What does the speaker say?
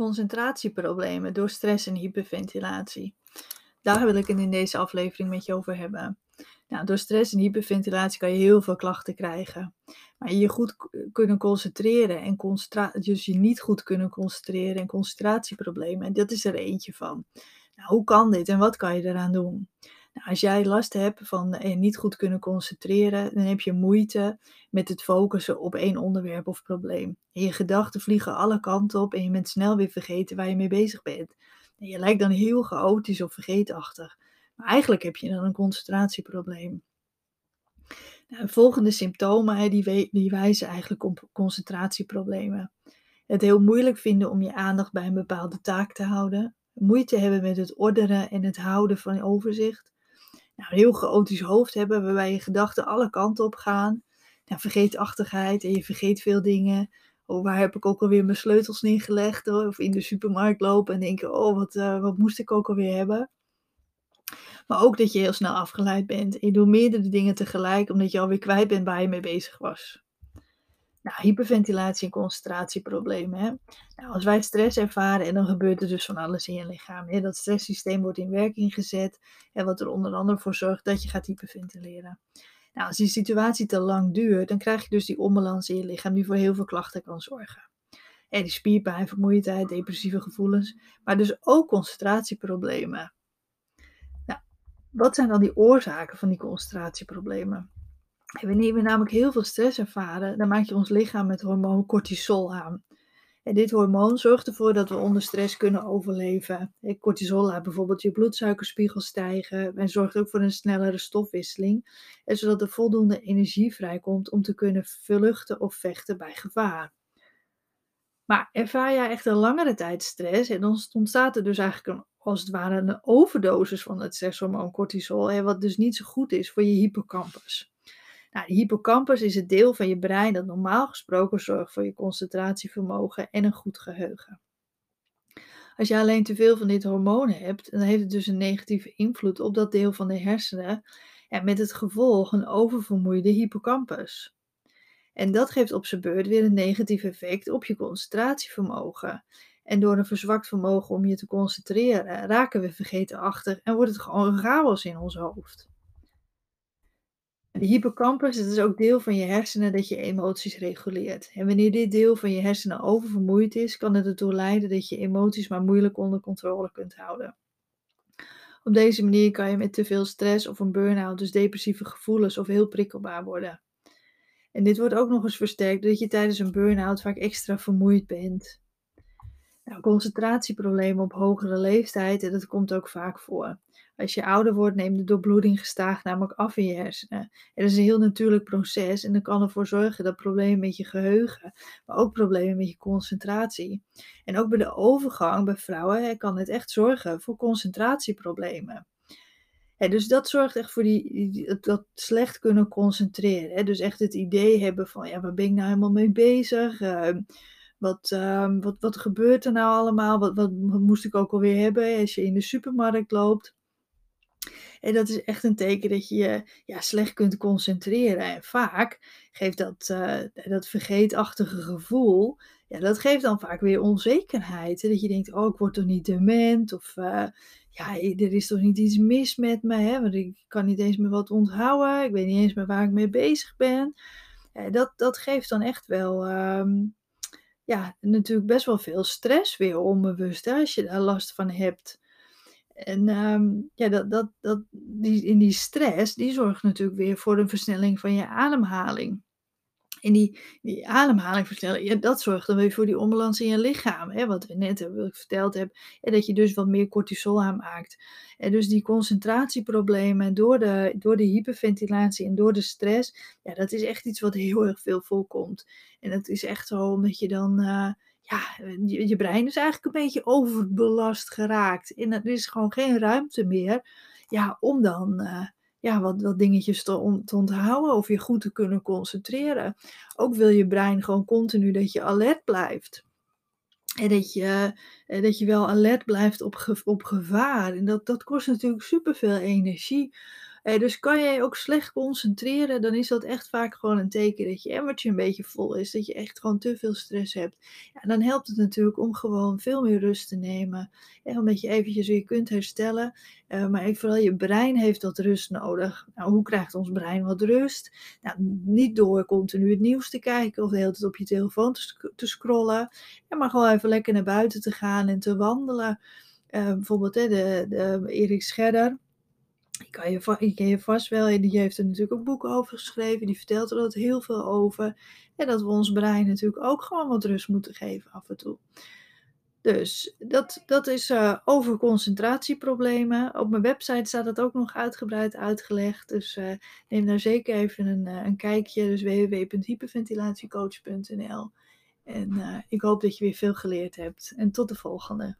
Concentratieproblemen door stress en hyperventilatie. Daar wil ik het in deze aflevering met je over hebben. Nou, door stress en hyperventilatie kan je heel veel klachten krijgen. Maar je goed kunnen concentreren en dus je niet goed kunnen concentreren en concentratieproblemen, en dat is er eentje van. Nou, hoe kan dit en wat kan je eraan doen? Nou, als jij last hebt van eh, niet goed kunnen concentreren, dan heb je moeite met het focussen op één onderwerp of probleem. Je gedachten vliegen alle kanten op en je bent snel weer vergeten waar je mee bezig bent. En je lijkt dan heel chaotisch of vergeetachtig. Maar eigenlijk heb je dan een concentratieprobleem. Nou, volgende symptomen die wijzen eigenlijk op concentratieproblemen. Het heel moeilijk vinden om je aandacht bij een bepaalde taak te houden. Moeite hebben met het ordenen en het houden van overzicht. Nou, een heel chaotisch hoofd hebben waarbij je gedachten alle kanten op gaan. Nou, vergeetachtigheid en je vergeet veel dingen. Oh, waar heb ik ook alweer mijn sleutels neergelegd? Of in de supermarkt lopen en denken, oh, wat, uh, wat moest ik ook alweer hebben? Maar ook dat je heel snel afgeleid bent. En je doet meerdere dingen tegelijk, omdat je alweer kwijt bent waar je mee bezig was. Nou, hyperventilatie en concentratieproblemen. Hè? Nou, als wij stress ervaren, en dan gebeurt er dus van alles in je lichaam. Hè? Dat stresssysteem wordt in werking gezet. En wat er onder andere voor zorgt dat je gaat hyperventileren. Nou, als die situatie te lang duurt, dan krijg je dus die onbalans in je lichaam die voor heel veel klachten kan zorgen. En die spierpijn, vermoeidheid, depressieve gevoelens, maar dus ook concentratieproblemen. Nou, wat zijn dan die oorzaken van die concentratieproblemen? Wanneer we namelijk heel veel stress ervaren, dan maakt je ons lichaam met hormoon cortisol aan. En dit hormoon zorgt ervoor dat we onder stress kunnen overleven. Cortisol laat bijvoorbeeld je bloedsuikerspiegel stijgen en zorgt ook voor een snellere stofwisseling, en zodat er voldoende energie vrijkomt om te kunnen vluchten of vechten bij gevaar. Maar ervaar jij echt een langere tijd stress, en dan ontstaat er dus eigenlijk een, als het ware een overdosis van het stresshormoon cortisol, wat dus niet zo goed is voor je hippocampus. Nou, de hippocampus is het deel van je brein dat normaal gesproken zorgt voor je concentratievermogen en een goed geheugen. Als je alleen te veel van dit hormoon hebt, dan heeft het dus een negatieve invloed op dat deel van de hersenen en met het gevolg een oververmoeide hippocampus. En dat geeft op zijn beurt weer een negatief effect op je concentratievermogen. En door een verzwakt vermogen om je te concentreren, raken we vergetenachtig en wordt het gewoon chaos in ons hoofd. De hippocampus, dat is ook deel van je hersenen dat je emoties reguleert. En wanneer dit deel van je hersenen oververmoeid is, kan het ertoe leiden dat je emoties maar moeilijk onder controle kunt houden. Op deze manier kan je met te veel stress of een burn-out, dus depressieve gevoelens of heel prikkelbaar worden. En dit wordt ook nog eens versterkt doordat je tijdens een burn-out vaak extra vermoeid bent. Nou, concentratieproblemen op hogere leeftijd, en dat komt ook vaak voor. Als je ouder wordt, neemt de doorbloeding gestaag namelijk af in je hersenen. Het is een heel natuurlijk proces en dat kan ervoor zorgen dat problemen met je geheugen, maar ook problemen met je concentratie. En ook bij de overgang bij vrouwen kan het echt zorgen voor concentratieproblemen. dus dat zorgt echt voor die, dat slecht kunnen concentreren. Dus echt het idee hebben van, ja, waar ben ik nou helemaal mee bezig? Ehm, wat, ehm, wat, wat gebeurt er nou allemaal? Wat, wat, moest ik ook alweer hebben als je in de supermarkt loopt? En dat is echt een teken dat je je ja, slecht kunt concentreren. En vaak geeft dat, uh, dat vergeetachtige gevoel, ja, dat geeft dan vaak weer onzekerheid. Dat je denkt, oh, ik word toch niet dement? Of uh, ja, er is toch niet iets mis met me? Hè? Want ik kan niet eens meer wat onthouden. Ik weet niet eens meer waar ik mee bezig ben. Ja, dat, dat geeft dan echt wel... Um, ja, natuurlijk best wel veel stress weer onbewust als je daar last van hebt. En ehm, ja, dat, dat, dat, die, in die stress, die zorgt natuurlijk weer voor een versnelling van je ademhaling. En die, die ademhaling versnellen, ja, dat zorgt dan weer voor die onbalans in je lichaam. Hè, wat we net hebben, ik verteld heb. En dat je dus wat meer cortisol aanmaakt. En dus die concentratieproblemen door de, door de hyperventilatie en door de stress. Ja, dat is echt iets wat heel erg veel voorkomt. En dat is echt zo omdat je dan... Uh, ja, je, brein is eigenlijk een beetje overbelast geraakt. En er is gewoon geen ruimte meer ja, om dan uh, ja, wat, wat dingetjes te, onthouden of je goed te kunnen concentreren. Ook wil je brein gewoon continu dat je alert blijft. En dat je, eh, dat je wel alert blijft op, op gevaar. En dat, dat kost natuurlijk superveel energie. Eh, dus kan jij ook slecht concentreren, dan is dat echt vaak gewoon een teken dat je emmertje een beetje vol is. Dat je echt gewoon te veel stress hebt. Ja, dan helpt het natuurlijk om gewoon veel meer rust te nemen. En omdat je eventjes weer kunt herstellen. Uh, maar vooral je brein heeft wat rust nodig. Nou, hoe krijgt ons brein wat rust? Nou, niet door continu het nieuws te kijken of de hele tijd op je telefoon te, te scrollen. Ja, maar gewoon even lekker naar buiten te gaan en te wandelen. Uh, bijvoorbeeld hè, de, de Erik Scherder ik je, ik ken je vast wel, die heeft er natuurlijk ook boeken over geschreven. Die vertelt er altijd heel veel over. En dat we ons brein natuurlijk ook gewoon wat rust moeten geven af en toe. Dus dat, dat is uh, over concentratieproblemen. Op mijn website staat dat ook nog uitgebreid uitgelegd. Dus uh, neem daar zeker even een, uh, een kijkje. Dus www.hyperventilatiecoach.nl En ik hoop dat je weer veel geleerd hebt. En tot de volgende.